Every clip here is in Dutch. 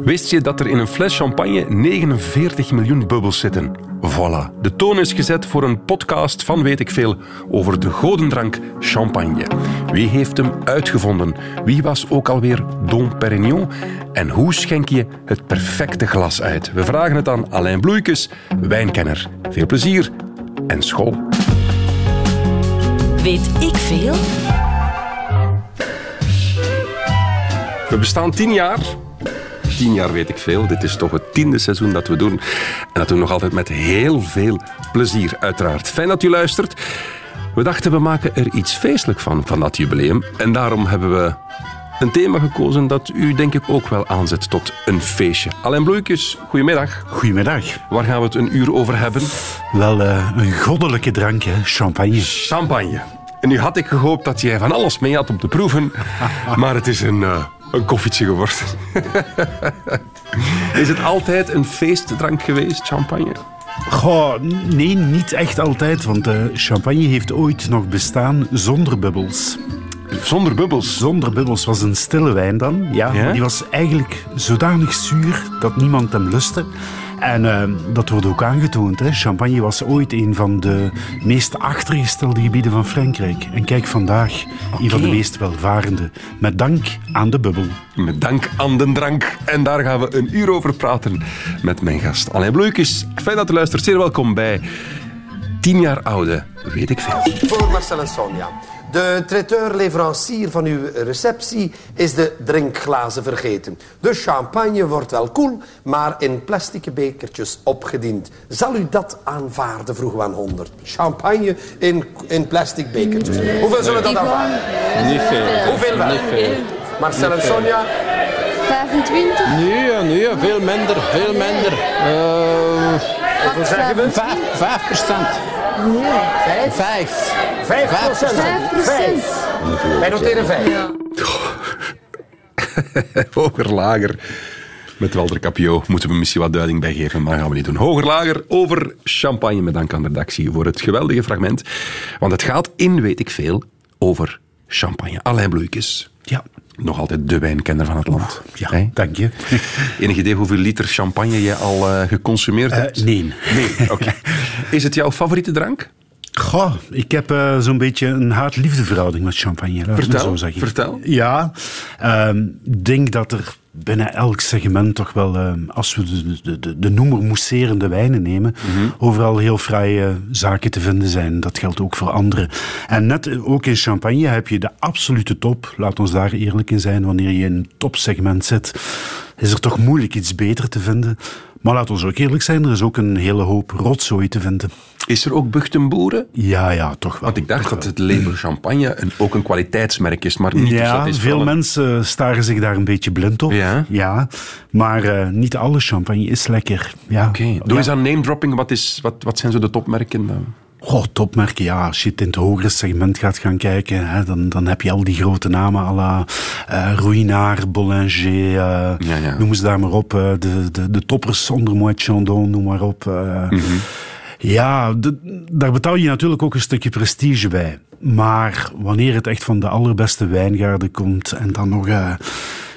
Wist je dat er in een fles champagne 49 miljoen bubbels zitten? Voilà, de toon is gezet voor een podcast van weet ik veel over de godendrank champagne. Wie heeft hem uitgevonden? Wie was ook alweer Dom Perignon? En hoe schenk je het perfecte glas uit? We vragen het aan Alain Bloeikes, wijnkenner. Veel plezier en school. Weet ik veel? We bestaan tien jaar. Tien jaar weet ik veel. Dit is toch het tiende seizoen dat we doen. En dat doen we nog altijd met heel veel plezier, uiteraard. Fijn dat u luistert. We dachten, we maken er iets feestelijk van, van dat jubileum. En daarom hebben we een thema gekozen dat u denk ik ook wel aanzet tot een feestje. Alain Bloeikjes, goedemiddag. Goedemiddag. Waar gaan we het een uur over hebben? Wel uh, een goddelijke drank, hè? champagne. Champagne. En nu had ik gehoopt dat jij van alles mee had om te proeven. maar het is een... Uh, een koffietje geworden. is het altijd een feestdrank geweest, champagne? Goh, nee, niet echt altijd, want uh, champagne heeft ooit nog bestaan zonder bubbels. Zonder bubbels? Zonder bubbels was een stille wijn dan. Ja, ja? Maar die was eigenlijk zodanig zuur dat niemand hem lustte. En uh, dat wordt ook aangetoond. Hè. Champagne was ooit een van de meest achtergestelde gebieden van Frankrijk. En kijk vandaag, okay. een van de meest welvarende. Met dank aan de bubbel. Met dank aan de drank. En daar gaan we een uur over praten met mijn gast Alain Bloeikes. Fijn dat u luistert. Zeer welkom bij 10 jaar oude, weet ik veel. Voor Marcel en Sonja. De traiteur-leverancier van uw receptie is de drinkglazen vergeten. De champagne wordt wel koel, maar in plastic bekertjes opgediend. Zal u dat aanvaarden, vroegen we aan 100. Champagne in, in plastic bekertjes. Hoeveel zullen dat aanvaarden? Niet veel. Hoeveel wel? Niet veel. Marcel Niet en. Sonja? 25? Nee, nee, veel minder, veel minder. Uh, Hoeveel zeggen vijf, vijf. Vijf? Vijf. Vijf procent. Vijf. Wij noteren vijf. Hoger, lager. Met Walter Capio moeten we misschien wat duiding bij geven, maar gaan we niet doen. Hoger, lager over champagne met dank aan de redactie voor het geweldige fragment. Want het gaat in, weet ik veel, over champagne. Alain Bloeikes. Ja. Nog altijd de wijnkenner van het land. Ja, Hey? dank je. Enig idee hoeveel liter champagne je al uh, geconsumeerd hebt? Uh, nee. Nee, oké. Is het jouw favoriete drank? Goh, ik heb uh, zo'n beetje een haat-liefde verhouding met champagne. Vertel, zo vertel. Ja, ik denk dat er binnen elk segment toch wel, uh, als we de, de, de, de noemer mousserende wijnen nemen, Mhm. mm -hmm. overal heel fraaie zaken te vinden zijn. Dat geldt ook voor anderen. En net ook in champagne heb je de absolute top. Laat ons daar eerlijk in zijn. Wanneer je in een topsegment zit, is er toch moeilijk iets beter te vinden. Maar laat ons ook eerlijk zijn, er is ook een hele hoop rotzooi te vinden. Is er ook buchtenboeren? Ja, ja, toch wel. Want ik dacht dat het label champagne een, ook een kwaliteitsmerk is, maar niet. Ja, dus dat is veel een... mensen staren zich daar een beetje blind op. Ja? ja maar uh, niet alle champagne is lekker. Ja. Oké, okay. doe eens aan name dropping. Wat, is, wat, wat zijn zo de topmerken dan? Goh, topmerken, ja. Als je het in het hogere segment gaat gaan kijken, hè, dan, dan heb je al die grote namen à la uh, Ruinard, Bollinger, uh, ja, ja. noem ze daar maar op. Uh, de, de, de toppers onder Moët Chandon, noem maar op. Mm -hmm. Ja, de, daar betaal je natuurlijk ook een stukje prestige bij. Maar wanneer het echt van de allerbeste wijngaarden komt en dan nog...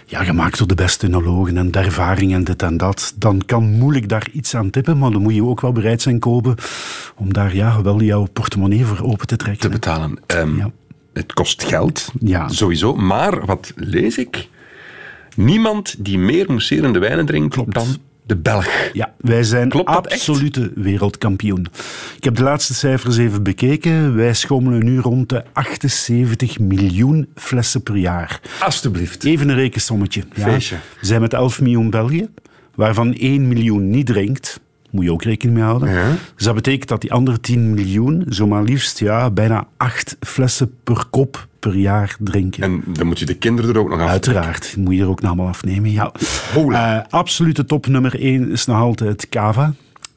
Ja, gemaakt door de beste enologen en de ervaring en dit en dat, dan kan moeilijk daar iets aan tippen, maar dan moet je ook wel bereid zijn kopen om daar ja, wel jouw portemonnee voor open te trekken. Te betalen. Um, ja. Het kost geld, ja. sowieso. Maar, wat lees ik? Niemand die meer mousserende wijnen drinkt Klopt. dan de Belg. Ja, wij zijn Klopt absolute echt? wereldkampioen. Ik heb de laatste cijfers even bekeken. Wij schommelen nu rond de 78 miljoen flessen per jaar. Alsjeblieft. Even een rekensommetje. Feestje. Ja. We zijn met 11 miljoen België, waarvan 1 miljoen niet drinkt. Moet je ook rekening mee houden. Ja. Dus dat betekent dat die andere 10 miljoen zomaar liefst ja, bijna 8 flessen per kop per jaar drinken. En dan moet je de kinderen er ook nog af. Uiteraard, moet je er ook nog allemaal afnemen. Ja. Uh, absolute top nummer 1 is nog altijd Cava.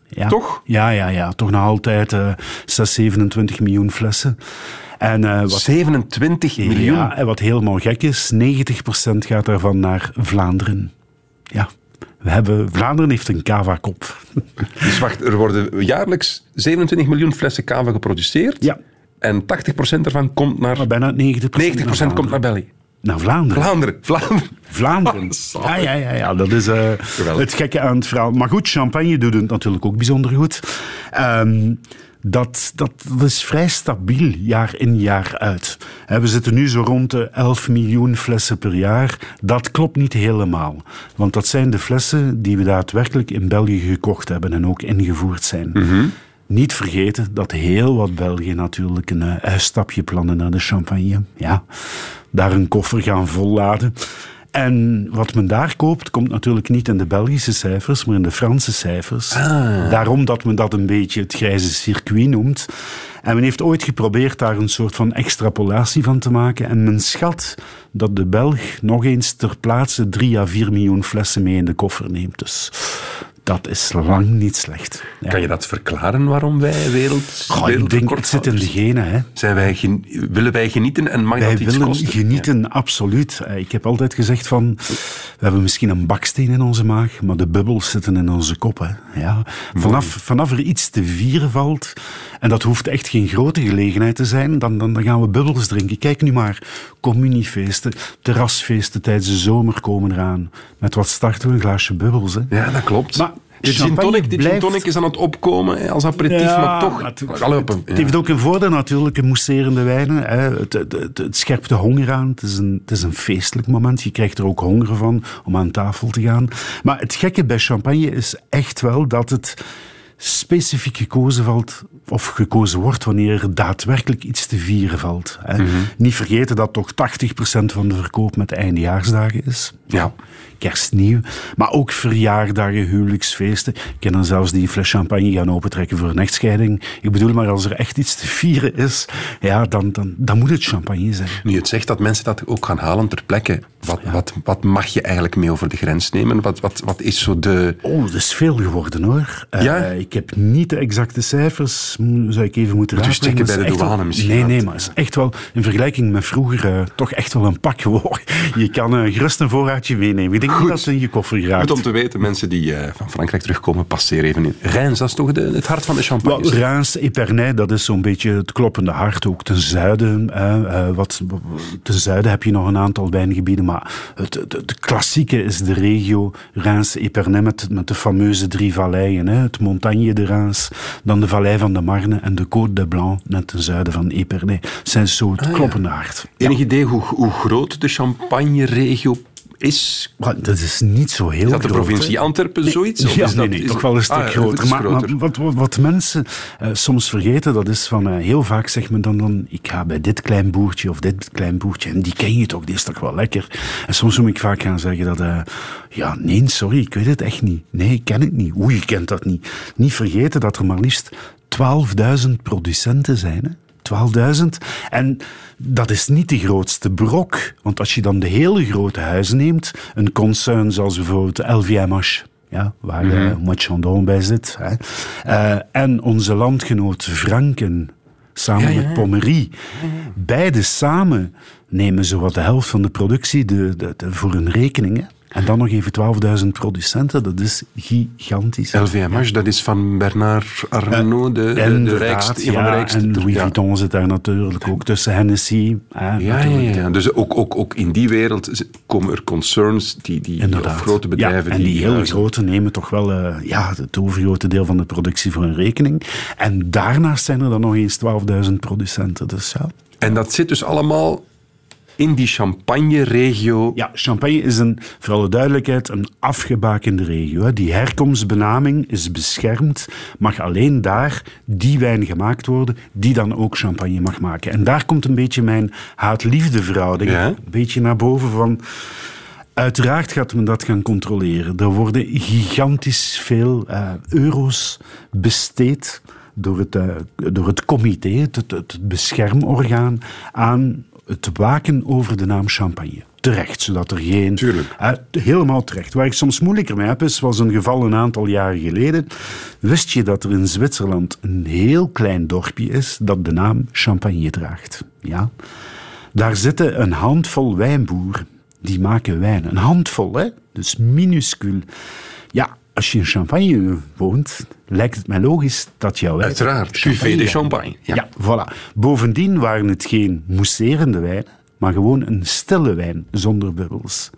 Ja. Toch? Ja, ja, ja. Toch nog altijd uh, 6, 27 miljoen flessen. En, uh, wat, 27 miljoen? Ja, en wat helemaal gek is, 90% gaat daarvan naar Vlaanderen. Ja. We hebben, Vlaanderen heeft een cava-kop. Dus wacht, er worden jaarlijks 27 miljoen flessen cava geproduceerd. Ja. En 80% ervan komt naar... Maar bijna 90%, 90% komt naar België. Naar Vlaanderen. Vlaanderen. Vlaanderen. Vlaanderen. Ja, ja, ja, ja, dat is eh, het gekke aan het verhaal. Maar goed, champagne doet het natuurlijk ook bijzonder goed. Ehm, dat, dat, dat is vrij stabiel, jaar in, jaar uit. We zitten nu zo rond de 11 miljoen flessen per jaar. Dat klopt niet helemaal. Want dat zijn de flessen die we daadwerkelijk in België gekocht hebben en ook ingevoerd zijn. Niet vergeten dat heel wat Belgen natuurlijk een eh, uitstapje plannen naar de champagne. Ja, daar een koffer gaan volladen. En wat men daar koopt, komt natuurlijk niet in de Belgische cijfers, maar in de Franse cijfers. Daarom dat men dat een beetje het grijze circuit noemt. En men heeft ooit geprobeerd daar een soort van extrapolatie van te maken. En men schat dat de Belg nog eens ter plaatse 3 à 4 miljoen flessen mee in de koffer neemt. Dus dat is lang niet slecht. Ja. Kan je dat verklaren waarom wij wereld, Goh, ik denk, het zit in de genen. Hè. Zijn wij gen- willen wij genieten en mag Wij dat iets willen kosten? genieten, absoluut. Eh, Ik heb altijd gezegd van, we hebben misschien een baksteen in onze maag, maar de bubbels zitten in onze kop. Hè. Ja. Vanaf, vanaf er iets te vieren valt, en dat hoeft echt geen grote gelegenheid te zijn, dan, dan, dan gaan we bubbels drinken. Kijk nu maar, communiefeesten, terrasfeesten tijdens de zomer komen eraan. Met wat starten we een glaasje bubbels. Hè. Ja, dat klopt. Maar de gin champagne tonic, de gin tonic is aan het opkomen als aperitief, maar toch... het, het heeft ook een voordeel natuurlijk, een mousserende wijnen. Hè. Het, het, het, het scherpt de honger aan. Het is, een, het is een feestelijk moment. Je krijgt er ook honger van om aan tafel te gaan. Maar het gekke bij champagne is echt wel dat het specifiek gekozen valt of gekozen wordt wanneer er daadwerkelijk iets te vieren valt. Hè. Niet vergeten dat toch 80% van de verkoop met eindejaarsdagen is. Ja. Kerstnieuw, maar ook verjaardagen, huwelijksfeesten. Ik kan dan zelfs die fles champagne gaan opentrekken voor een echtscheiding. Ik bedoel, maar als er echt iets te vieren is, ja, dan, dan, dan moet het champagne zijn. Nu, het zegt dat mensen dat ook gaan halen ter plekke. Wat, wat, wat mag je eigenlijk mee over de grens nemen? Wat, wat, wat is zo de... Oh, dat is veel geworden hoor. Eh, Ja? ik heb niet de exacte cijfers, zou ik even moeten checken maar bij de is douane misschien, Nee, nee, maar het is echt wel in vergelijking met vroeger eh, toch echt wel een pak geworden. Je kan eh, gerust een voorraadje meenemen. Ik denk niet Goed. dat het in je koffer geraakt. Goed om te weten, mensen die eh, van Frankrijk terugkomen, passeer even in. Rijns, dat is toch de, het hart van de champagne? Wel, Reims, Epernay, dat is zo'n beetje het kloppende hart. Ook ten zuiden. wat, ten zuiden heb je nog een aantal wijngebieden. Maar het, het, het klassieke is de regio Reims, Epernay met, met de fameuze drie valleien. Hè. Het Montagne de Reims, dan de vallei van de Marne en de Côte de Blanc net ten zuiden van Epernay. Zijn zo het kloppende hart. Enig idee hoe, hoe groot de champagne-regio is? Maar dat is niet zo heel Is dat de groot, provincie. Antwerpen, zoiets? Of Ja, is dat, nee, nee, is- toch wel een stuk Ah, het groter. Maar, groter. maar wat, wat, wat mensen eh, soms vergeten, dat is van eh, heel vaak zegt men dan, dan, ik ga bij dit klein boertje of dit klein boertje, en die ken je toch, die is toch wel lekker. En soms moet ik vaak gaan zeggen dat, eh, ja, nee, sorry, ik weet het echt niet. Nee, ik ken het niet. Oei, je kent dat niet. Niet vergeten dat er maar liefst 12.000 producenten zijn, hè. 12.000. En dat is niet de grootste brok. Want als je dan de hele grote huizen neemt, een concern zoals bijvoorbeeld LVMH, ja, waar mm Chandon bij zit, hè, eh, en onze landgenoot Franken, samen met Pommery, beide samen nemen zowat de helft van de productie de, de, de- voor hun rekening. hè. En dan nog even 12.000 producenten, dat is gigantisch. LVMH, dat is van Bernard Arnault, de, de, de Inderdaad, rijkste, van de rijkste. En Louis ja. Vuitton zit daar natuurlijk ook tussen Hennessy. hè, Ja, ja, ja. Dus ook, ook, ook in die wereld komen er concerns, die, die, grote bedrijven. Ja, en die, hele huizen- grote nemen toch wel eh, ja, het overgrote deel van de productie voor hun rekening. En daarnaast zijn er dan nog eens 12.000 producenten. Dus ja. En dat zit dus allemaal in die champagne-regio. ja, Champagne is een, voor alle duidelijkheid een afgebakende regio. Die herkomstbenaming is beschermd. Mag alleen daar die wijn gemaakt worden die dan ook champagne mag maken. En daar komt een beetje mijn haat-liefde verhouding Ja. een beetje naar boven van... Uiteraard gaat men dat gaan controleren. Er worden gigantisch veel eh, euro's besteed door het, eh, door het comité, het, het, het beschermorgaan, aan het waken over de naam champagne. Terecht, zodat er geen... Tuurlijk. Eh, helemaal terecht. Waar ik soms moeilijker mee heb, is, was een geval een aantal jaren geleden. Wist je dat er in Zwitserland een heel klein dorpje is dat de naam champagne draagt? Ja. Daar zitten een handvol wijnboeren. Die maken wijn. Een handvol, hè? Dus minuscuul. Ja, als je in Champagne woont, lijkt het mij logisch dat jouw wijn... Uiteraard, cuvée de champagne. Ja. Ja. voilà. Bovendien waren het geen mousserende wijnen, maar gewoon een stille wijn zonder bubbels.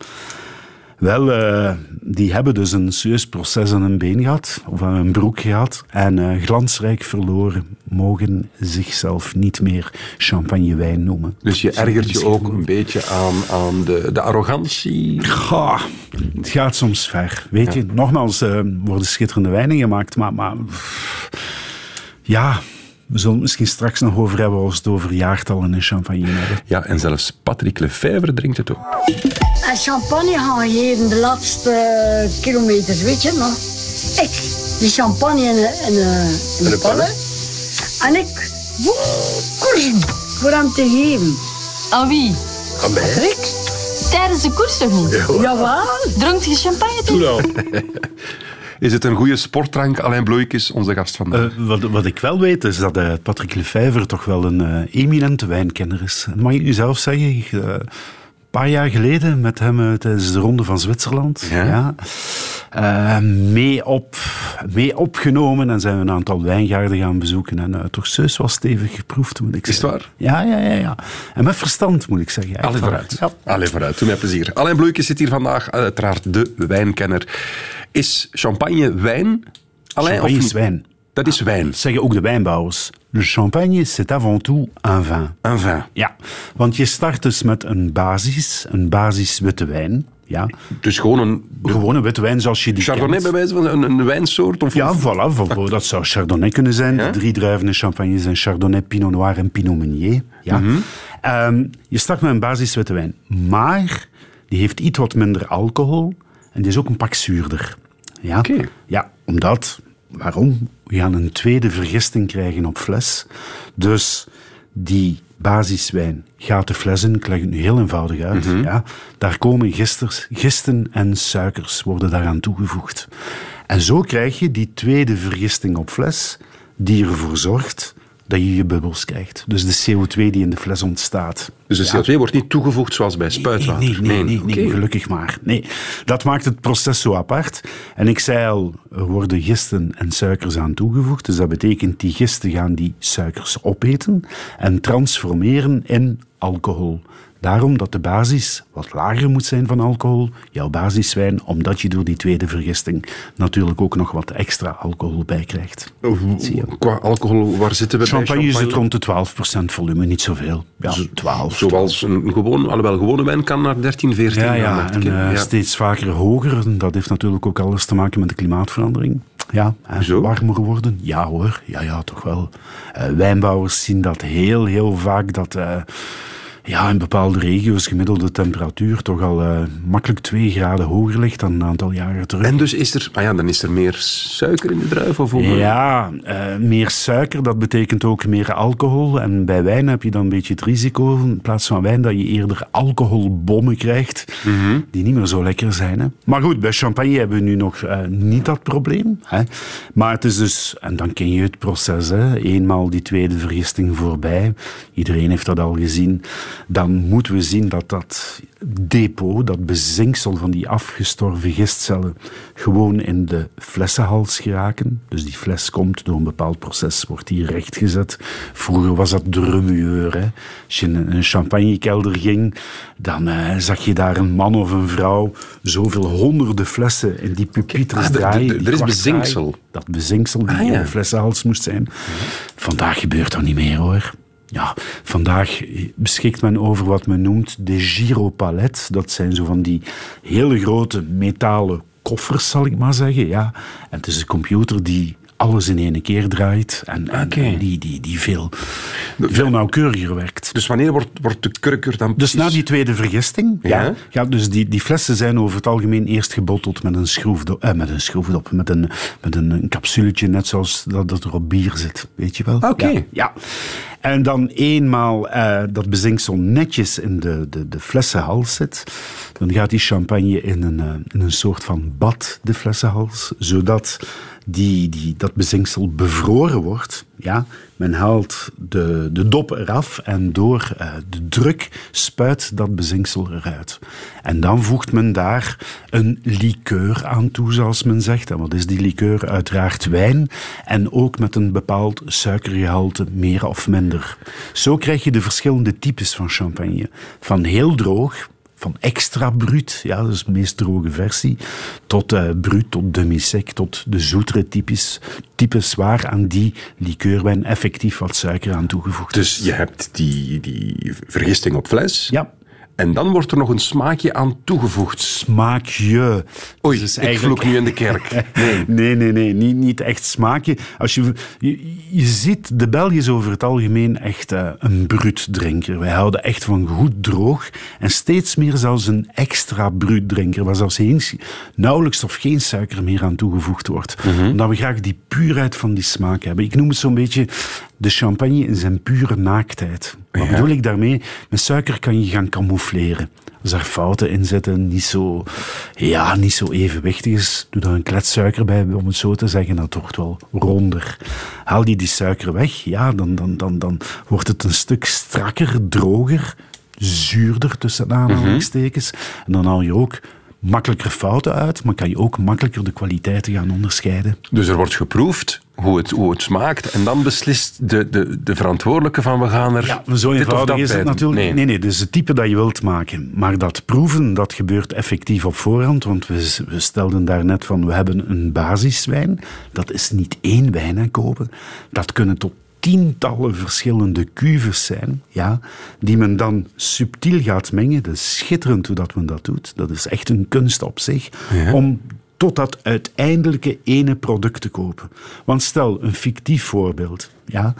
Wel, eh, die hebben dus een serieus proces aan hun been gehad, of aan hun broek gehad, en eh, glansrijk verloren, mogen zichzelf niet meer champagnewijn noemen. Dus je ergert je ook een beetje aan, aan de, de arrogantie. Ga, het gaat soms ver. Weet je, nogmaals, eh worden schitterende wijnen gemaakt, maar, maar ja, we zullen het misschien straks nog over hebben als we het over jaartallen in champagne hebben. Ja, en zelfs Patrick Lefevre drinkt het ook. En champagne gaan geven de laatste eh, kilometers, weet je nog? Ik, die champagne in, de- in, de- in de pannen. En ik, woe, koersen, voor hem te geven. Aan wie? Aan mij? Rick? Tijdens de koers toch niet? Jawel. Dronk je champagne toen? Is het een goede sportdrank? Alain Bloeikes, onze gast vandaag. Eh, wat, wat ik wel weet, is dat eh, Patrick Lefevre toch wel een eh, eminente wijnkenner is. Mag ik u zelf zeggen, ik, een paar jaar geleden met hem tijdens de Ronde van Zwitserland, Ja? mee, op, mee opgenomen en zijn we een aantal wijngaarden gaan bezoeken. En toch zeus was stevig geproefd, moet ik Is het zeggen. waar? Ja, ja, ja, ja. En met verstand, moet ik zeggen. Allee vooruit. Ja. Allee vooruit, doe mij plezier. Alain Bloeikes zit hier vandaag, uiteraard de wijnkenner. Is champagne wijn? Alain, Champagne of is wijn. Dat is wijn. Dat zeggen ook de wijnbouwers. Le champagne, c'est avant tout un vin. Een vin. Ja, want je start dus met een basis, een basis witte wijn. Ja, Dus gewoon een de gewoon een witte wijn zoals je die chardonnay bij wijze van een, een wijnsoort? Of, Ja, voilà, vo- vo- dat zou chardonnay kunnen zijn. Ja? De drie druiven in champagne zijn chardonnay, pinot noir en pinot meunier. Ja. Mhm. Ehm, je start met een basis witte wijn. Maar die heeft iets wat minder alcohol en die is ook een pak zuurder. Ja, ja omdat... Waarom? We gaan een tweede vergisting krijgen op fles. Dus die basiswijn gaat de fles in. Ik leg het nu heel eenvoudig uit. Mhm. ja. Daar komen gisters, gisten en suikers worden daaraan toegevoegd. En zo krijg je die tweede vergisting op fles, die ervoor zorgt dat je je bubbels krijgt. Dus de CO2 die in de fles ontstaat. Dus de CO2 wordt niet toegevoegd zoals bij spuitwater? Nee, nee, nee, gelukkig maar. Nee, dat maakt het proces zo apart. En ik zei al, er worden gisten en suikers aan toegevoegd. Dus dat betekent die gisten gaan die suikers opeten en transformeren in alcohol. Daarom dat de basis wat lager moet zijn van alcohol, jouw basiswijn, omdat je door die tweede vergisting natuurlijk ook nog wat extra alcohol bij krijgt. Zie je. Qua alcohol, waar zitten we Champagne, bij is het rond de 12% volume, niet zoveel. Ja, 12. Zoals een gewoon, alhoewel gewone wijn kan naar 13, 14 Ja, ja, en eh, Ja. steeds vaker hoger. Dat heeft natuurlijk ook alles te maken met de klimaatverandering. Ja, en Zo? warmer worden. Ja hoor, ja, ja, toch wel. Eh, wijnbouwers zien dat heel, heel vaak, dat eh, ja, in bepaalde regio's gemiddelde temperatuur toch al eh, makkelijk twee graden hoger ligt dan een aantal jaren terug. En dus is er, ah ja, dan is er meer suiker in de druif? Of? Ja, eh, meer suiker, dat betekent ook meer alcohol. En bij wijn heb je dan een beetje het risico, in plaats van wijn, dat je eerder alcoholbommen krijgt, die niet meer zo lekker zijn. Hè. Maar goed, bij champagne hebben we nu nog eh, niet dat probleem. Hè. Maar het is dus, en dan ken je het proces, hè. eenmaal die tweede vergisting voorbij, iedereen heeft dat al gezien, dan moeten we zien dat dat depot, dat bezinksel van die afgestorven gistcellen, gewoon in de flessenhals geraken. Dus die fles komt door een bepaald proces, wordt die rechtgezet. Vroeger was dat de remueur. Hè. Als je in een champagnekelder ging, dan eh, zag je daar een man of een vrouw zoveel honderden flessen in die pupitres Ah, draaien. er- is bezinksel. draaien. Dat bezinksel die Ah, ja. in de flessenhals moest zijn. Vandaag gebeurt dat niet meer hoor. Ja, vandaag beschikt men over wat men noemt de giropalet. Dat zijn zo van die hele grote metalen koffers, zal ik maar zeggen. Ja. En het is een computer die alles in één keer draait en, die, die, die veel, veel nauwkeuriger werkt. Dus wanneer wordt, wordt de kurkur dan Dus na precies- die tweede vergisting, ja. Ja. Ja, dus die, die flessen zijn over het algemeen eerst gebotteld met een schroefdop, eh, met een schroefdop, met een, met een, een capsuletje, net zoals dat, dat er op bier zit, weet je wel? Oké. Ja, ja. En dan eenmaal eh, dat bezinksel netjes in de, de, de flessenhals zit, dan gaat die champagne in een, eh, in een soort van bad, de flessenhals, zodat die, die, dat bezinksel bevroren wordt. Ja, men haalt de, de dop eraf en door eh, de druk spuit dat bezinksel eruit. En dan voegt men daar een liqueur aan toe, zoals men zegt. En wat is die liqueur? Uiteraard wijn. En ook met een bepaald suikergehalte, meer of minder. Zo krijg je de verschillende types van champagne. Van heel droog, van extra bruut, ja, dat is de meest droge versie, tot uh, bruut, tot demi-sec, tot de zoetere types, types waar aan die liqueurwijn effectief wat suiker aan toegevoegd is. Dus je hebt die, die vergisting op fles. Ja. En dan wordt er nog een smaakje aan toegevoegd. Smaakje. Oei, dus ik eigenlijk... vloek nu in de kerk. Nee, nee, nee, nee. Niet, niet echt smaakje. Als je, je, je ziet, de Belg is over het algemeen echt uh, een bruutdrinker. Wij houden echt van goed droog. En steeds meer zelfs een extra bruutdrinker, waar zelfs geen, nauwelijks of geen suiker meer aan toegevoegd wordt. Mm -hmm. Omdat we graag die puurheid van die smaak hebben. Ik noem het zo'n beetje de champagne in zijn pure naaktheid. Wat ja. bedoel ik daarmee? Met suiker kan je gaan camoufleren. Als er fouten in zitten, niet zo, ja, niet zo evenwichtig is, doe daar een klets suiker bij, om het zo te zeggen, dat wordt wel ronder. Haal je die suiker weg, ja, dan, dan, dan, dan wordt het een stuk strakker, droger, zuurder tussen aanhalingstekens. En dan haal je ook makkelijker fouten uit, maar kan je ook makkelijker de kwaliteiten gaan onderscheiden. Dus er wordt geproefd hoe het, hoe het smaakt en dan beslist de, de, de verantwoordelijke van we gaan er Ja, zo eenvoudig is het natuurlijk. Nee. nee, nee, dus het type dat je wilt maken. Maar dat proeven, dat gebeurt effectief op voorhand, want we, we stelden daar net van, we hebben een basiswijn. Dat is niet één wijn kopen. Dat kunnen tot tientallen verschillende cuves zijn, ja, die men dan subtiel gaat mengen. Dat is schitterend hoe dat men dat doet. Dat is echt een kunst op zich. Ja. Om tot dat uiteindelijke ene product te kopen. Want stel, een fictief voorbeeld. Ja?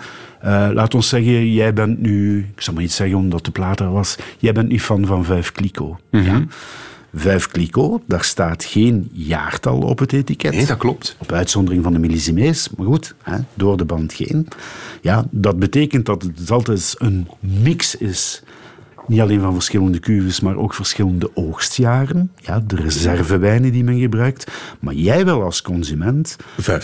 Uh, laat ons zeggen, jij bent nu... Ik zal maar iets zeggen omdat de plaat er was. Jij bent nu fan van Vijf Kliko. Mm -hmm. ja? Daar staat geen jaartal op het etiket. Nee, dat klopt. Op uitzondering van de millisimees, maar goed, hè, door de band geen. Ja, dat betekent dat het altijd een mix is. Niet alleen van verschillende cuves, maar ook verschillende oogstjaren. Ja, de reservewijnen die men gebruikt. Maar jij wel als consument...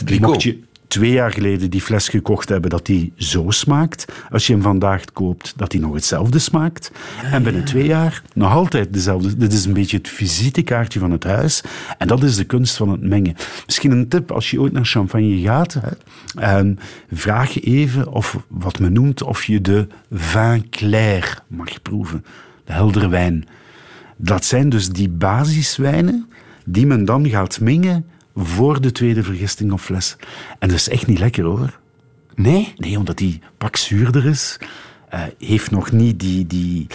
Clicquot. Mocht je twee jaar geleden die fles gekocht hebben dat die zo smaakt. Als je hem vandaag koopt, dat die nog hetzelfde smaakt. Ja, en binnen ja. twee jaar nog altijd dezelfde. Dit is een beetje het visitekaartje van het huis. En dat is de kunst van het mengen. Misschien een tip, als je ooit naar champagne gaat, hè, um, vraag even of wat men noemt of je de vin clair mag proeven. De heldere wijn. Dat zijn dus die basiswijnen die men dan gaat mengen voor de tweede vergisting op fles. En dat is echt niet lekker hoor. Nee? Nee, omdat die pak zuurder is. Uh, heeft nog niet die, die,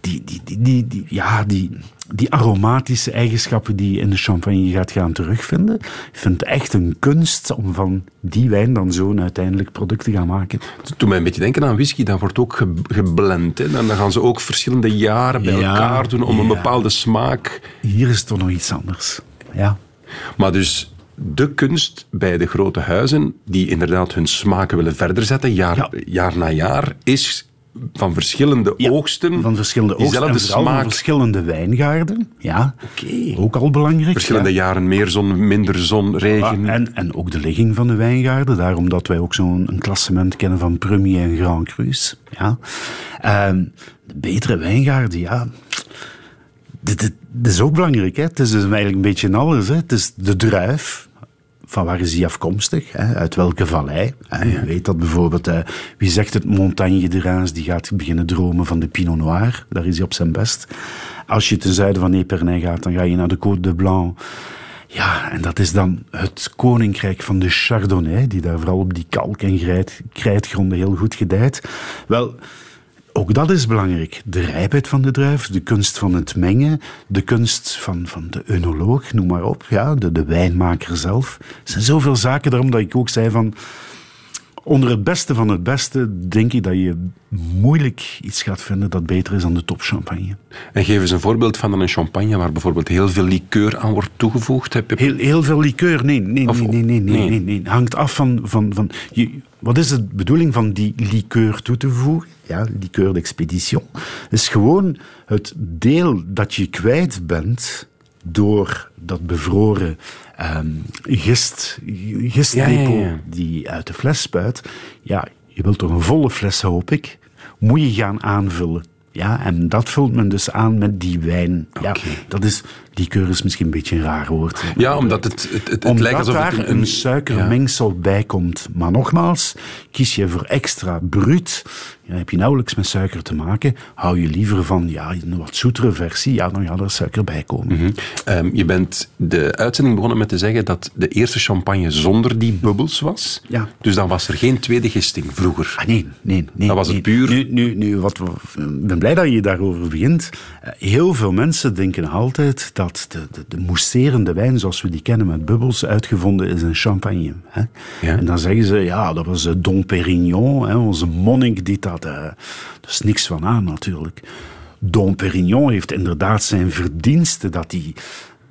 die, die, die, die, die, ja, die, die aromatische eigenschappen die je in de champagne gaat gaan terugvinden. Ik vind het echt een kunst om van die wijn dan zo'n uiteindelijk product te gaan maken. Het doet mij een beetje denken aan whisky. Dat wordt ook ge geblend. Hè? En dan gaan ze ook verschillende jaren bij ja, elkaar doen om ja. een bepaalde smaak... Hier is het toch nog iets anders. Ja. Maar dus de kunst bij de grote huizen, die inderdaad hun smaken willen verder zetten, jaar, ja. jaar na jaar, is van verschillende ja, oogsten. Van verschillende oogsten en smaak. van verschillende wijngaarden. Ja, okay. ook al belangrijk. Verschillende ja. jaren meer zon, minder zon, regen. Ja, en, en ook de ligging van de wijngaarden. Daarom dat wij ook zo'n klassement kennen van Premier en Grand Cru. Ja. De betere wijngaarden, ja... Dit, is ook belangrijk. Hè? Het is dus eigenlijk een beetje alles. Hè? Het is de druif. Van waar is die afkomstig? Hè? Uit welke vallei? Hè? Je weet dat bijvoorbeeld, hè, wie zegt het Montagne de Reims, die gaat beginnen dromen van de Pinot Noir. Daar is hij op zijn best. Als je ten zuiden van Epernay gaat, dan ga je naar de Côte de Blanc. Ja, en dat is dan het koninkrijk van de Chardonnay, die daar vooral op die kalk- en krijtgronden heel goed gedijt. Wel, ook dat is belangrijk. De rijpheid van de druif, de kunst van het mengen, de kunst van, van de eunoloog, noem maar op. Ja, de, de wijnmaker zelf. Er zijn zoveel zaken daarom dat ik ook zei van... Onder het beste van het beste denk ik dat je moeilijk iets gaat vinden dat beter is dan de topchampagne. En geef eens een voorbeeld van een champagne waar bijvoorbeeld heel veel liqueur aan wordt toegevoegd. Heb je... heel, heel veel liqueur? Nee, nee, nee, nee, nee, nee, nee, nee. Hangt af van... van, van je, wat is de bedoeling van die liqueur toe te voegen? Ja, liqueur d'expedition. is gewoon het deel dat je kwijt bent door dat bevroren um, gist, gistdepot ja, ja, ja. die uit de fles spuit. Ja, je wilt toch een volle fles, hoop ik. Moet je gaan aanvullen. Ja, en dat vult men dus aan met die wijn. Okay. Ja, dat is Likeur is misschien een beetje een raar woord. Ja, omdat het, het, het, Omdat lijkt alsof daar het een, een, suikermengsel bij komt. Maar nogmaals, kies je voor extra bruut, ja, heb je nauwelijks met suiker te maken. Hou je liever van ja, een wat zoetere versie, ja, dan gaat er suiker bij komen. Mhm. Ehm, je bent de uitzending begonnen met te zeggen dat de eerste champagne zonder die bubbels was. Ja. Dus dan was er geen tweede gisting vroeger. Ah, nee, nee, nee. Dat was het puur- Nu, nu, nu wat, ik ben blij dat je daarover begint. Eh, Heel veel mensen denken altijd dat de, de, de mousserende wijn, zoals we die kennen met bubbels, uitgevonden is in champagne. Hè? Ja. En dan zeggen ze, ja, dat was eh, Dom Pérignon, hè, onze monnik die dat... eh dat is niks van aan, natuurlijk. Dom Pérignon heeft inderdaad zijn verdiensten dat hij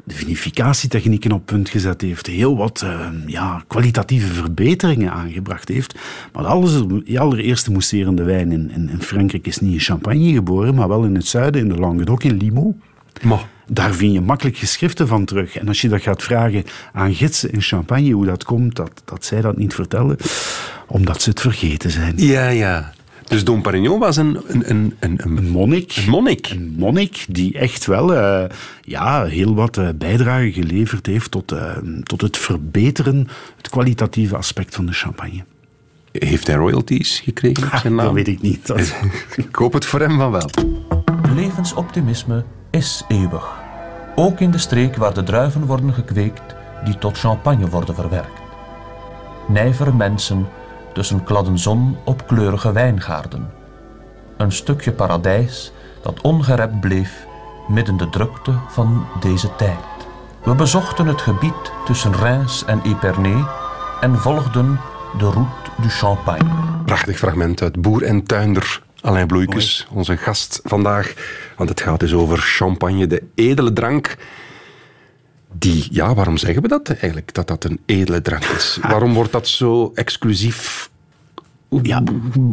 de vinificatietechnieken op punt gezet heeft, heel wat eh, ja, kwalitatieve verbeteringen aangebracht heeft. Maar alles, de allereerste mousserende wijn in, in, in Frankrijk is niet in Champagne geboren, maar wel in het zuiden, in de Languedoc, in Limoux. Maar Daar vind je makkelijk geschriften van terug. En als je dat gaat vragen aan gidsen in Champagne, hoe dat komt, dat, dat zij dat niet vertellen, omdat ze het vergeten zijn. ja, ja. Dus Dom Perignon was een, een, een, een, een, Een monnik. een monnik. Een monnik die echt wel eh, ja, heel wat eh, bijdrage geleverd heeft tot, eh, tot het verbeteren, het kwalitatieve aspect van de champagne. Heeft hij royalties gekregen op zijn naam? Dat weet ik niet. Dat- Ik hoop het voor hem van wel. Levensoptimisme is eeuwig. Ook in de streek waar de druiven worden gekweekt die tot champagne worden verwerkt. Nijvere mensen tussen kladden zon op kleurige wijngaarden. Een stukje paradijs dat ongerept bleef midden de drukte van deze tijd. We bezochten het gebied tussen Reims en Épernay en volgden de route du Champagne. Prachtig fragment uit Boer en Tuinder. Alain Bloeikes, onze gast vandaag. Want het gaat dus over champagne, de edele drank. Die, ja, waarom zeggen we dat eigenlijk, dat dat een edele drank is? Waarom wordt dat zo exclusief? Ja.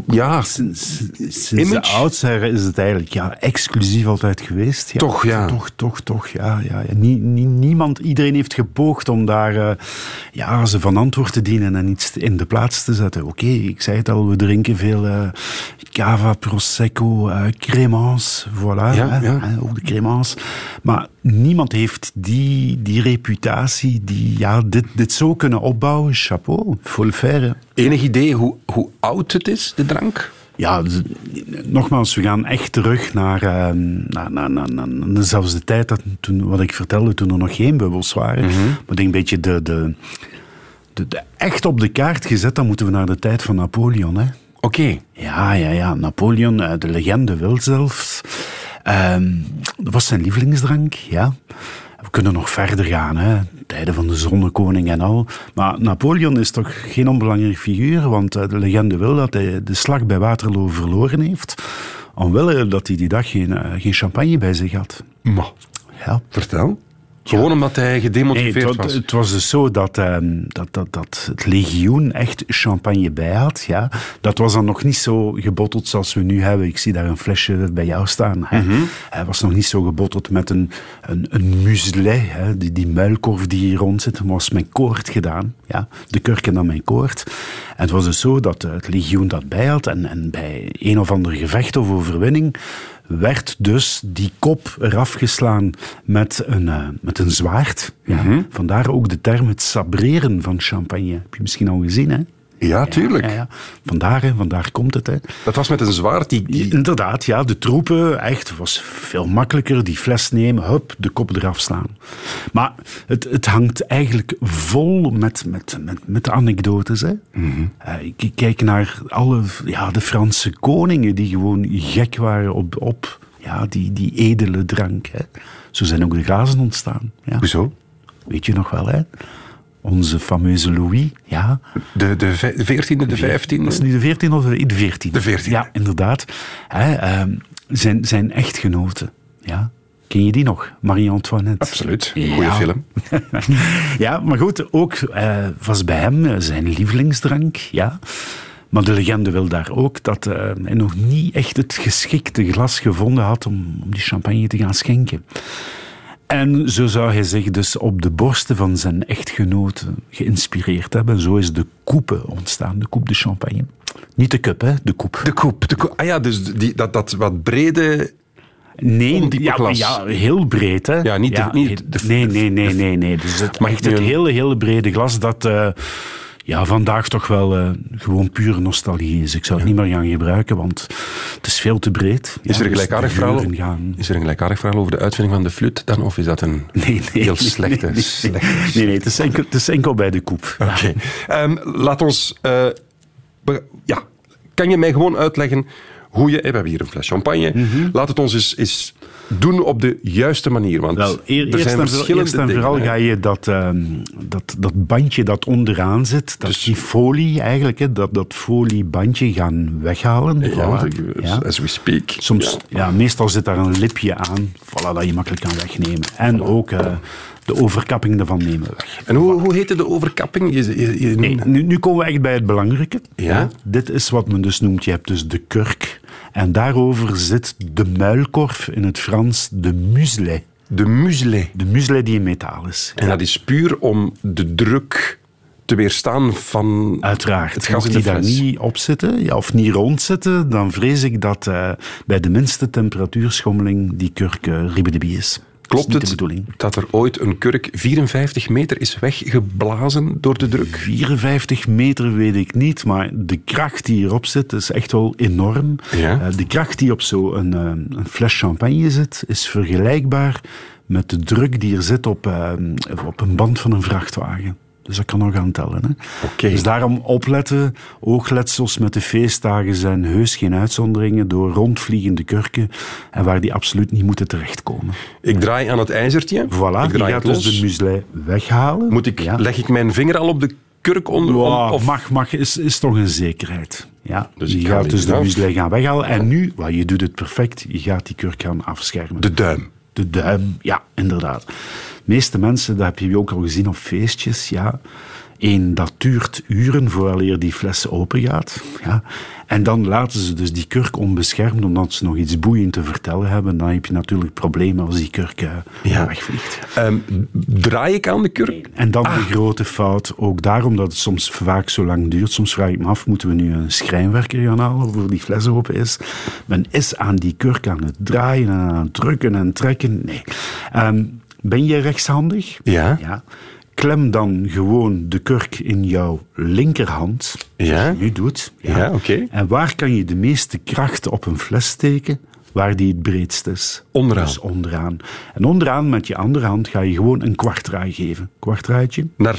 Ja, Sinds, sinds de oudsher is het eigenlijk ja, exclusief altijd geweest. Ja, Toch, ja. Toch, toch, toch, ja. ja, ja. Nie- nie- niemand, iedereen heeft gepoogd om daar eh, ja, ze van antwoord te dienen en iets in de plaats te zetten. Oké, ik zei het al, we drinken veel eh, cava, prosecco, eh cremants, voilà. Ja, hè, ja. hè, ook de cremants. Maar niemand heeft die, die reputatie, die, ja, dit, dit zo kunnen opbouwen. Chapeau, faut le faire. enig idee hoe, hoe oud het is, de drank? Ja, nogmaals, we gaan echt terug naar, eh, naar, naar, naar, naar zelfs de tijd dat toen, wat ik vertelde, toen er nog geen bubbels waren. Maar ik denk een beetje de, de, de, de- echt op de kaart gezet, dan moeten we naar de tijd van Napoleon. Hè? Oké. Ja, ja, ja. Napoleon, eh, de legende wil zelfs. Ehm, dat was zijn lievelingsdrank, ja. We kunnen nog verder gaan, hè. tijden van de zonnekoning en al. Maar Napoleon is toch geen onbelangrijk figuur, want eh, de legende wil dat hij de slag bij Waterloo verloren heeft, omwille dat hij die dag geen, eh, geen champagne bij zich had. Maar, Ja. vertel. Gewoon omdat hij Nee, gedemotiveerd het, wa- was. het was dus zo dat, ehm, dat, dat, dat het legioen echt champagne bij had. Ja. Dat was dan nog niet zo gebotteld zoals we nu hebben. Ik zie daar een flesje bij jou staan. Hè. Hij was nog niet zo gebotteld met een, een, een. Hè. Die, die muilkorf die hier rond zit, was met koord gedaan. Ja. De kurk en dan met koord. En het was dus zo dat eh, het legioen dat bij had. En, en bij een of ander gevecht of overwinning werd dus die kop eraf geslaan met een, eh, met een zwaard. Ja. Vandaar ook de term het sabreren van champagne. Heb je misschien al gezien, hè? Ja, tuurlijk. Ja, ja. Vandaar, hè, vandaar komt het. Hè. Dat was met een zwaard die... die- Inderdaad, ja, de troepen, echt, was veel makkelijker. Die fles nemen, hup, de kop eraf slaan. Maar het, het hangt eigenlijk vol met, met, met, met anekdotes. Hè. Eh, ik, ik kijk naar alle ja, de Franse koningen die gewoon gek waren op, op ja, die, die edele drank. Hè. Zo zijn ook de glazen ontstaan. Ja. Hoezo? Weet je nog wel, hè? Onze fameuze Louis, ja. De, de vij- de 14e, de 15e? Was het nu de 14 of de 14? De 14e. Ja, inderdaad. Hè, ehm, zijn, zijn echtgenote, ja. Ken je die nog? Marie-Antoinette. Absoluut. Goeie Ja. film. ja, maar goed, ook eh, was bij hem eh, zijn lievelingsdrank, ja. Maar de legende wil daar ook dat eh, hij nog niet echt het geschikte glas gevonden had om, om die champagne te gaan schenken. En zo zou hij zich dus op de borsten van zijn echtgenote geïnspireerd hebben. Zo is de coupe ontstaan, de coupe de champagne. Niet de cup, hè, de coupe. De koep. Ah ja, dus die, dat, dat wat brede... Nee, ja, glas. ja, heel breed. Hè? Ja, niet de- niet de- nee, nee, nee, nee, nee. Dus het, echt het hele, hele brede glas dat eh, ja, vandaag toch wel eh, gewoon pure nostalgie is. Ik zou het niet meer gaan gebruiken, want het is veel te breed. Is Ja, er een dus gelijkaardig verhaal, Gaan... is er een gelijkaardig verhaal over de uitvinding van de fluit dan? Of is dat een Nee, nee, heel slechte? nee, nee. slechte Nee, nee, het is enkel, het is enkel bij de koep. Oké. Ehm, laat ons... eh, ja, kan je mij gewoon uitleggen hoe je... We hebben hier een fles champagne. Laat het ons eens, eens doen op de juiste manier. Want Wel, eer- er zijn en, vooral- verschillende eerst en dingen, vooral ga je dat, ehm, dat, dat bandje dat onderaan zit, dat Dus- die folie eigenlijk, hè, dat, dat foliebandje gaan weghalen. Ja, Voilà. Ja. as we speak. Soms, ja. meestal zit daar een lipje aan, voilà, dat je makkelijk kan wegnemen. En ook eh, de overkapping ervan nemen we weg. En hoe, hoe heette de overkapping? Je, je, je- Nee, nu, nu komen we echt bij het belangrijke. Ja. Dit is wat men dus noemt, je hebt dus de kurk. En daarover zit de muilkorf, in het Frans de muselet. De muselet. De muselet die in metaal is. En dat is puur om de druk te weerstaan van Uiteraard. het gas in de die daar niet op zitten, ja, of niet rond zitten, dan vrees ik dat eh, bij de minste temperatuurschommeling die kurk uh, is. Klopt dat het dat er ooit een kurk 54 meter is weggeblazen door de druk? 54 meter weet ik niet, maar de kracht die hierop zit is echt wel enorm. Ja. Eh, de kracht die op zo'n een, eh, een fles champagne zit, is vergelijkbaar met de druk die er zit op, eh, op een band van een vrachtwagen. Dus dat kan nog aan tellen. Hè? Oké. Dus daarom opletten. Oogletsels met de feestdagen zijn heus geen uitzonderingen door rondvliegende kurken en waar die absoluut niet moeten terechtkomen. Ik draai aan het ijzertje. Voilà, ik je draai gaat dus los. de muselet weghalen. Moet ik, Ja. Leg ik mijn vinger al op de kurk onder? Of, mag, mag is, is toch een zekerheid. Ja, Dus je gaat dus de muesli gaan weghalen. En nu, well, je doet het perfect, je gaat die kurk gaan afschermen. de duim. De duim, ja, inderdaad. De meeste mensen, dat heb je ook al gezien op feestjes, ja. Eén, dat duurt uren vooraleer die fles open gaat. Ja. En dan laten ze dus die kurk onbeschermd, omdat ze nog iets boeiend te vertellen hebben. Dan heb je natuurlijk problemen als die kurk Ja. wegvliegt. Ehm, draai ik aan de kurk? En dan de grote fout, ook daarom dat het soms vaak zo lang duurt. Soms vraag ik me af, moeten we nu een schrijnwerker gaan halen voor die fles open is? Men is aan die kurk aan het draaien en aan het drukken en trekken. Nee. Ehm, ben je rechtshandig? Ja. Ja. Klem dan gewoon de kurk in jouw linkerhand. Ja. Zoals je nu doet. Ja, oké. En waar kan je de meeste kracht op een fles steken? Waar die het breedst is. Onderaan. Dus onderaan. En onderaan met je andere hand ga je gewoon een kwartdraai geven. Kwartdraaitje. Naar,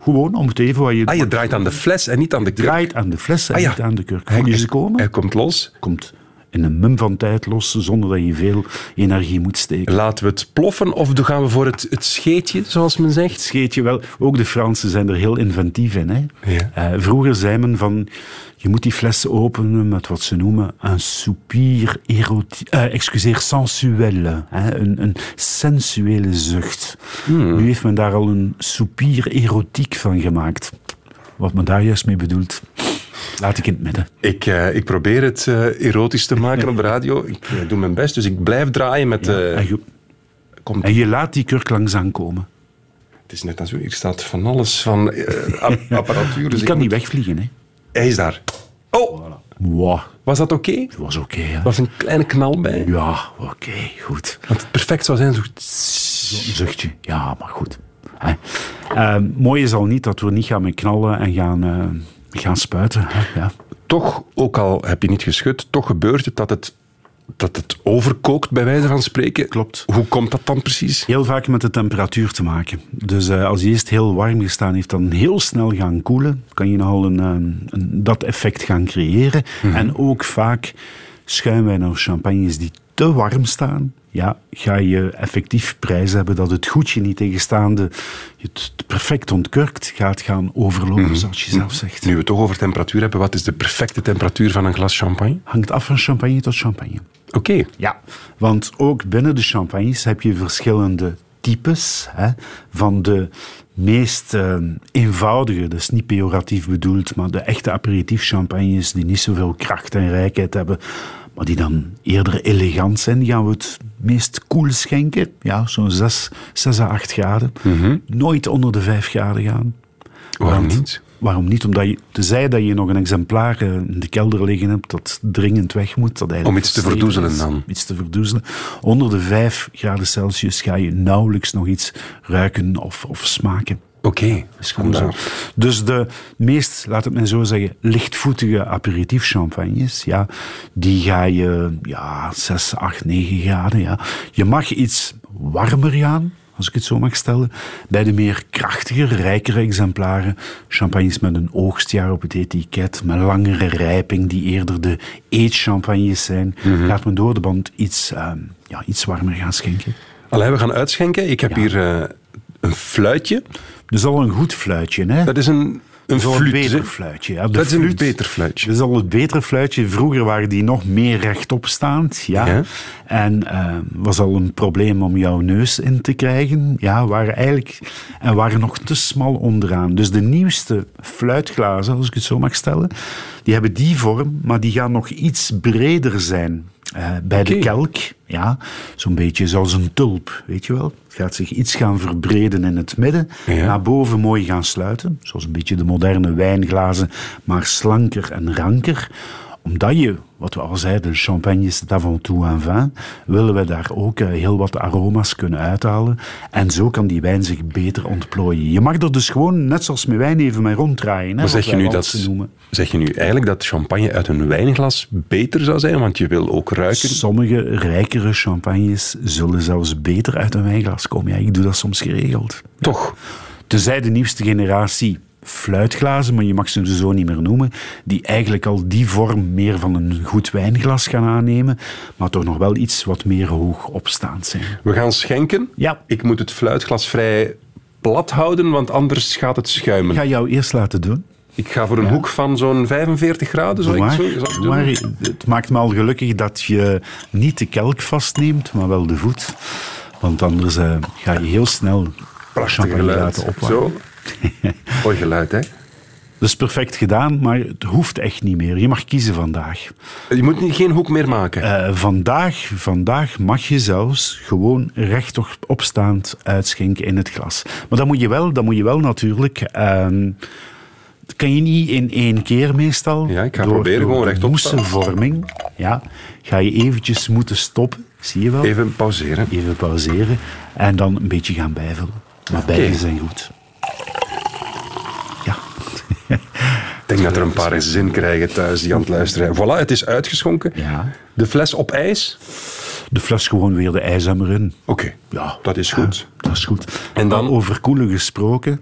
Gewoon om het even wat je... ah, je draait aan de fles en niet aan de kurk. draait aan de fles en Ah, ja. niet aan de kurk. Voel je ze komen? Hij komt los. Komt in een mum van tijd los, zonder dat je veel energie moet steken. Laten we het ploffen of gaan we voor het, het scheetje, zoals men zegt? Scheet je wel, ook de Fransen zijn er heel inventief in. Hè? Ja. Eh, vroeger zei men van, je moet die fles openen met wat ze noemen een soupir erotiek, eh, excuseer, sensuelle, hè? Een, een sensuele zucht. Hmm. Nu heeft men daar al een soupir erotiek van gemaakt. Wat men daar juist mee bedoelt, laat ik in het midden. Ik, eh, ik probeer het eh, erotisch te maken op de radio. Ik eh, doe mijn best, dus ik blijf draaien met... en, je, komt, en je laat die kurk langzaam komen. het is net als hier staat van alles van ap- apparatuur. Dus ik kan moet- niet wegvliegen. Hè? Hij is daar. Oh, Wow, was dat oké? dat was oké. Er was een kleine knal bij. ja, oké, goed. Want het perfect zou zijn. Zo... Een zuchtje, ja, maar goed. Hè. Mooi is al niet dat we niet gaan met knallen en gaan, gaan spuiten. Hè. Ja. Toch, ook al heb je niet geschud, toch gebeurt het dat het, dat het overkookt, bij wijze van spreken. Klopt. Hoe komt dat dan precies? Heel vaak met de temperatuur te maken. Dus eh, als hij eerst heel warm gestaan heeft, dan heel snel gaan koelen, kan je nogal een, een, een- dat effect gaan creëren. En ook vaak schuimwijn of champagnes die te warm staan, ja, ga je effectief prijs hebben dat het goedje niet tegenstaande je het perfect ontkurkt gaat gaan overlopen, zoals je zelf zegt. Nu we het toch over temperatuur hebben, wat is de perfecte temperatuur van een glas champagne? Hangt af van champagne tot champagne. Oké. Ja, want ook binnen de champagnes heb je verschillende types. Hè, van de meest eh, eenvoudige, dat is niet pejoratief bedoeld, maar de echte aperitief champagnes die niet zoveel kracht en rijkheid hebben, maar die dan eerder elegant zijn, die gaan we het meest koel schenken. Ja, zo'n 6, 6 à 8 graden. Nooit onder de 5 graden gaan. Waarom Want- niet? Waarom niet? Omdat je, tenzij dat je nog een exemplaar eh, in de kelder liggen hebt dat dringend weg moet. Dat eigenlijk Om iets te verdoezelen dan. Iets te verdoezelen. Onder de 5 graden Celsius ga je nauwelijks nog iets ruiken of, of smaken. Oké. Dus de meest, laat het mij zo zeggen, lichtvoetige aperitief champagnes, ja, die ga je, ja, 6, 8, 9 graden, ja. Je mag iets warmer gaan, als ik het zo mag stellen. Bij de meer krachtiger, rijkere exemplaren, champagnes met een oogstjaar op het etiket, met langere rijping, die eerder de eetchampagnes zijn, Mhm. gaat men door de band iets, ehm, ja, iets warmer gaan schenken. Allee, we gaan uitschenken. Ik heb Ja. hier eh, een fluitje. Dus al een goed fluitje, hè? Dat is een, een fluit. beter fluitje. Ja, Dat is een beter fluitje. Dat is al het betere fluitje. Vroeger waren die nog meer rechtopstaand. Ja. Ja. En eh, was al een probleem om jouw neus in te krijgen. Ja, waren eigenlijk... En waren nog te smal onderaan. Dus de nieuwste fluitglazen, als ik het zo mag stellen, die hebben die vorm, maar die gaan nog iets breder zijn. Eh, bij de kelk, ja, zo'n beetje zoals een tulp, weet je wel. Het gaat zich iets gaan verbreden in het midden, Ja. naar boven mooi gaan sluiten, zoals een beetje de moderne wijnglazen, maar slanker en ranker. Omdat je, wat we al zeiden, champagne is het avant tout en vin, willen we daar ook eh, heel wat aroma's kunnen uithalen. En zo kan die wijn zich beter ontplooien. Je mag er dus gewoon, net zoals met wijn, even mee ronddraaien. Maar wat zeg je, nu dat, zeg je nu eigenlijk dat champagne uit een wijnglas beter zou zijn? Want je wil ook ruiken. Sommige rijkere champagnes zullen zelfs beter uit een wijnglas komen. Ja, ik doe dat soms geregeld. Toch? Tenzij de nieuwste generatie fluitglazen, maar je mag ze zo niet meer noemen, die eigenlijk al die vorm meer van een goed wijnglas gaan aannemen, maar toch nog wel iets wat meer hoog opstaand zijn. We gaan schenken. Ja. Ik moet het fluitglas vrij plat houden, want anders gaat het schuimen. Ik ga jou eerst laten doen. Ik ga voor een hoek van zo'n 45 graden. Ik maar, zo, het maakt me al gelukkig dat je niet de kelk vastneemt, maar wel de voet. Want anders eh, ga je heel snel Prachtig laten opwarmen. Zo. Mooi geluid, hè? Dat is perfect gedaan, maar het hoeft echt niet meer. Je mag kiezen vandaag. Je moet niet- geen hoek meer maken. Eh, vandaag, vandaag mag je zelfs gewoon rechtop opstaand uitschenken in het glas. Maar dat moet je wel, dat moet je wel natuurlijk. ehm, dat kan je niet in één keer meestal. Ja, ik ga proberen gewoon de rechtop moessenvorming, ja, ga je eventjes moeten stoppen. Zie je wel? Even pauzeren. Even pauzeren en dan een beetje gaan bijvullen. Maar beide zijn goed. Ja. Ik denk dat er een paar zin krijgen thuis die aan het luisteren zijn. Voilà, het is uitgeschonken. Ja. De fles op ijs. De fles gewoon weer de ijzemmer in. Oké, Ja, dat is goed. Ja, dat is goed. En dan- over koelen gesproken,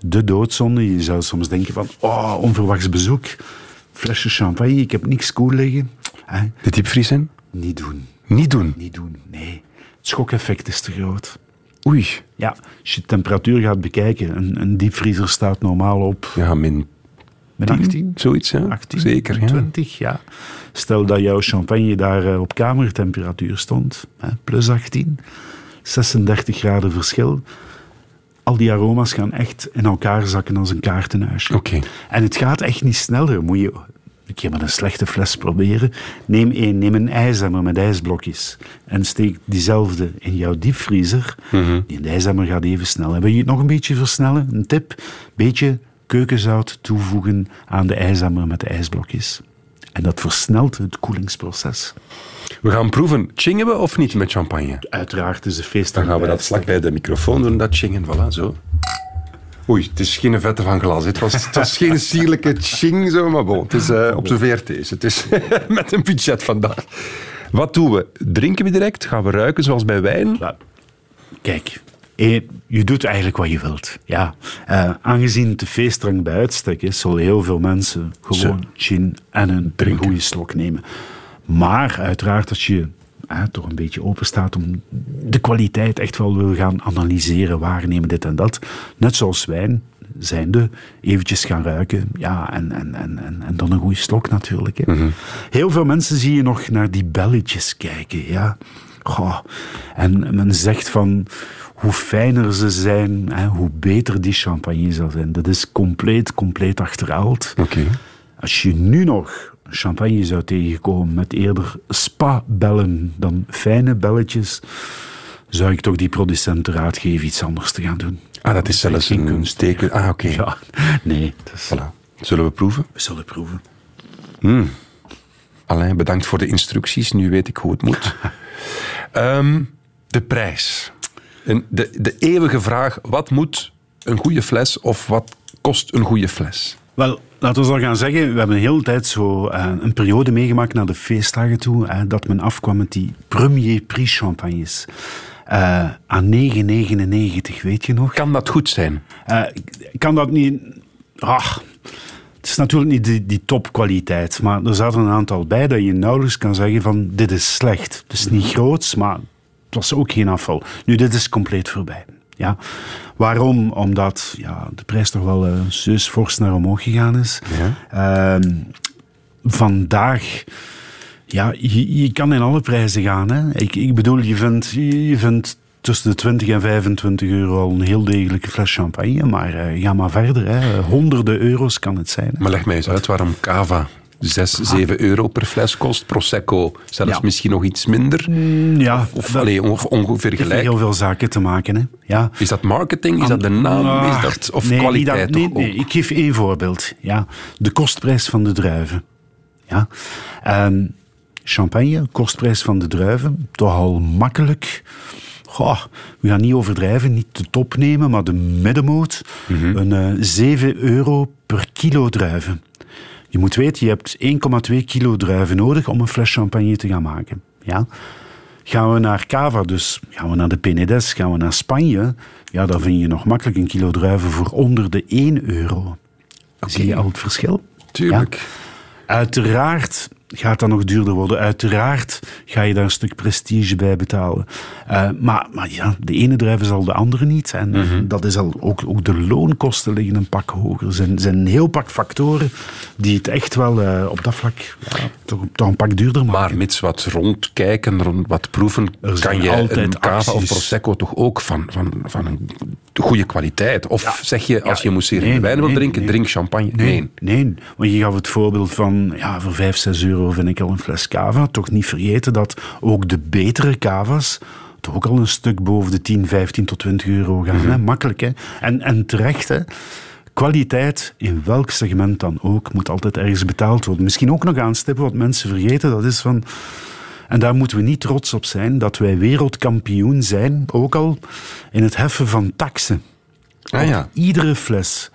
de doodzonde. Je zou soms denken van, oh, onverwachts bezoek. Flesje champagne, ik heb niks koel liggen. Hè? De diepvries in? Niet doen. Niet doen. Niet doen, nee. Het schokeffect is te groot. Oei. Ja, als je de temperatuur gaat bekijken, een, een diepvriezer staat normaal op Ja, min met 10, 18, zoiets, hè? 18 Zeker, ja. 20, ja. Stel dat jouw champagne daar eh, op kamertemperatuur stond, hè, plus 18, 36 graden verschil. Al die aroma's gaan echt in elkaar zakken als een kaartenhuisje. Oké. En het gaat echt niet sneller. Moet je een keer met een slechte fles proberen. Neem, een, neem een ijzemmer met ijsblokjes en steek diezelfde in jouw diepvriezer. Die ijzemmer gaat even snel. En wil je het nog een beetje versnellen? Een tip, beetje keukenzout toevoegen aan de ijzemmer met de ijsblokjes. En dat versnelt het koelingsproces. We gaan proeven. Chingen we of niet met champagne? Uiteraard is een feest. Dan gaan we dat vlak bij de microfoon doen, dat chingen. Voilà, zo. Oei, het is geen vette van glas. Het was, het was geen sierlijke ching, zo, maar bon. Het is eh, op VRT's. Het is met een budget vandaag. Wat doen we? Drinken we direct? Gaan we ruiken zoals bij wijn? Kijk, eh, je doet eigenlijk wat je wilt. Ja. Eh, aangezien het de feestdrank bij uitstek is, zullen heel veel mensen gewoon gin en een, een goede slok nemen. Maar uiteraard als je toch een beetje open staat om de kwaliteit echt wel wil gaan analyseren, waarnemen, dit en dat. Net zoals wijn, zijnde, eventjes gaan ruiken. Ja, en, en, en, en, en dan een goede slok natuurlijk. Hè. Heel veel mensen zie je nog naar die belletjes kijken. Ja. Goh. En men zegt van hoe fijner ze zijn, hè, hoe beter die champagne zal zijn. Dat is compleet, compleet achterhaald. Als je nu nog champagne zou tegenkomen met eerder spa-bellen dan fijne belletjes, zou ik toch die producenten raad geven iets anders te gaan doen. Ah, dat is zelfs een kunst. teken. Ah, oké. Ja, nee. Voilà. Zullen we proeven? We zullen proeven. Alain, bedankt voor de instructies. Nu weet ik hoe het moet. Ehm, de prijs. En de, de eeuwige vraag, wat moet een goede fles of wat kost een goede fles? Wel, laten we dan gaan zeggen, we hebben een hele tijd zo eh, een periode meegemaakt naar de feestdagen toe, eh, dat men afkwam met die premier prix champagnes. Eh, aan 9,99, weet je nog? Kan dat goed zijn? Eh, kan dat niet... Ach, het is natuurlijk niet die, die topkwaliteit, maar er zaten een aantal bij dat je nauwelijks kan zeggen van dit is slecht. Het is niet groots, maar het was ook geen afval. Nu, dit is compleet voorbij. Ja. Waarom? Omdat ja, de prijs toch wel uh, zeus fors naar omhoog gegaan is. Ehm, vandaag... Ja, je, je kan in alle prijzen gaan. Hè. Ik, ik bedoel, je vindt, je vindt tussen de 20 en 25 euro al een heel degelijke fles champagne. Maar uh, ga maar verder. Hè. Honderden euro's kan het zijn. Hè. Maar leg mij eens uit waarom cava 6, 7 euro per fles kost. Prosecco zelfs Ja. misschien nog iets minder. Ja, Of, dat allee, of ongeveer heeft gelijk. heel veel zaken te maken. Hè. Ja. Is dat marketing? Is dat de naam? Is Ah, dat, of nee, kwaliteit dat- nee, toch nee, ik geef één voorbeeld. Ja. De kostprijs van de druiven. Ja. Ehm, champagne, kostprijs van de druiven, toch al makkelijk. Goh, we gaan niet overdrijven, niet de top nemen, maar de middenmoot. Mhm. Een eh, 7 euro per kilo druiven. Je moet weten, je hebt 1,2 kilo druiven nodig om een fles champagne te gaan maken. Ja? Gaan we naar Cava, dus gaan we naar de Penedès, gaan we naar Spanje, ja, dan vind je nog makkelijk een kilo druiven voor onder de 1 euro. Zie je al het verschil? Tuurlijk. Ja. Uiteraard gaat dat nog duurder worden. Uiteraard ga je daar een stuk prestige bij betalen. Eh, maar, maar ja, de ene druiven zal de andere niet. En Mhm. dat is al, ook, ook de loonkosten liggen een pak hoger. Er zijn, zijn een heel pak factoren die het echt wel eh, op dat vlak ja, toch, toch een pak duurder maken. Maar mits wat rondkijken, rond wat proeven, Er kan je een cava of prosecco toch ook van, van, van een goede kwaliteit? Of zeg je, als je mousserende nee, wijn wil nee, drinken, nee. drink champagne? Nee, nee. Want je gaf het voorbeeld van, ja, voor 5, 6 euro vind ik al een fles cava. Toch niet vergeten dat ook de betere cava's toch ook al een stuk boven de 10, 15 tot 20 euro gaan. Mhm. hè? Makkelijk, hè. En, en terecht, hè. Kwaliteit, in welk segment dan ook, moet altijd ergens betaald worden. Misschien ook nog aanstippen, wat mensen vergeten, dat is van... En daar moeten we niet trots op zijn, dat wij wereldkampioen zijn, ook al in het heffen van taxen. Ah ja. Iedere fles,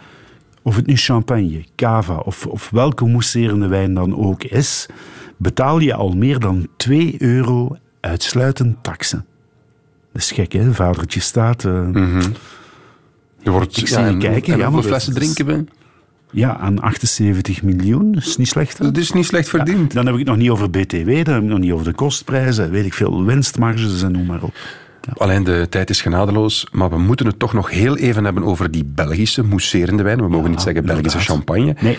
of het nu champagne, cava of, of welke mousserende wijn dan ook is, betaal je al meer dan 2 euro uitsluitend taxen. Dat is gek, hè? Vadertje staat. eh, Er wordt, Ik zie je en- kijken, en ja, hoeveel flessen drinken we? Ja, aan 78 miljoen. Dat is niet slecht, hè? Dat is niet slecht verdiend. Dan heb ik het nog niet over BTW, dan heb ik het nog niet over de kostprijzen, weet ik veel, winstmarges en noem maar op. Alleen de tijd is genadeloos, maar we moeten het toch nog heel even hebben over die Belgische mousserende wijn. We mogen niet zeggen Belgische inderdaad. champagne. Nee.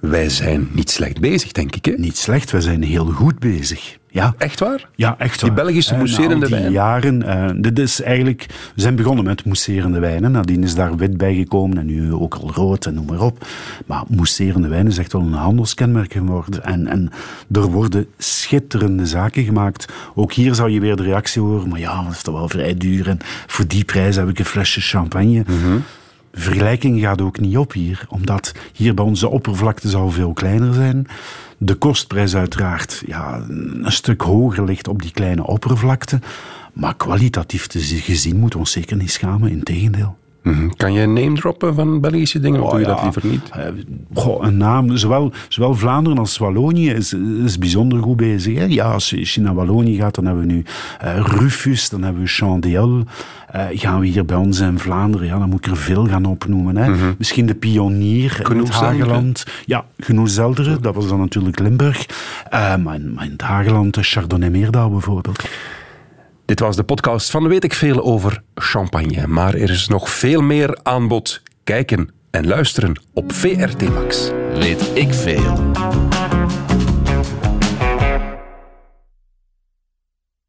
Wij zijn niet slecht bezig, denk ik. Hè? Niet slecht, we zijn heel goed bezig. Ja. Echt waar? Ja, echt Die waar. Belgische Eh, na mousserende al die wijn. jaren, eh, dit is eigenlijk, we zijn begonnen met mousserende wijnen. Nadien is daar wit bij gekomen en nu ook al rood en noem maar op. Maar mousserende wijn is echt wel een handelskenmerk geworden. En, en er worden schitterende zaken gemaakt. Ook hier zou je weer de reactie horen, maar ja, dat is toch wel vrij duur. En voor die prijs heb ik een flesje champagne. Vergelijking gaat ook niet op hier, omdat hier bij onze oppervlakte zal veel kleiner zijn. De kostprijs uiteraard ja, een stuk hoger ligt op die kleine oppervlakte. Maar kwalitatief gezien moeten we ons zeker niet schamen, integendeel. Mhm. Kan je name droppen van Belgische dingen, of Oh, doe je ja. dat liever niet? Eh, goh, een naam, zowel, zowel Vlaanderen als Wallonië is, is bijzonder goed bezig. Hè? Ja, als je, je naar Wallonië gaat, dan hebben we nu eh, Rufus, dan hebben we Chandel. Eh, gaan we hier bij ons in Vlaanderen, ja, dan moet ik er veel gaan opnoemen. Hè? Misschien de pionier in het. Hageland. Ja, dat was dan natuurlijk Limburg. Maar, in, maar in het Hageland, de Chardonnay Meerdal bijvoorbeeld. Dit was de podcast van Weet ik Veel over champagne. Maar er is nog veel meer aanbod. Kijken en luisteren op VRT Max. Weet ik veel.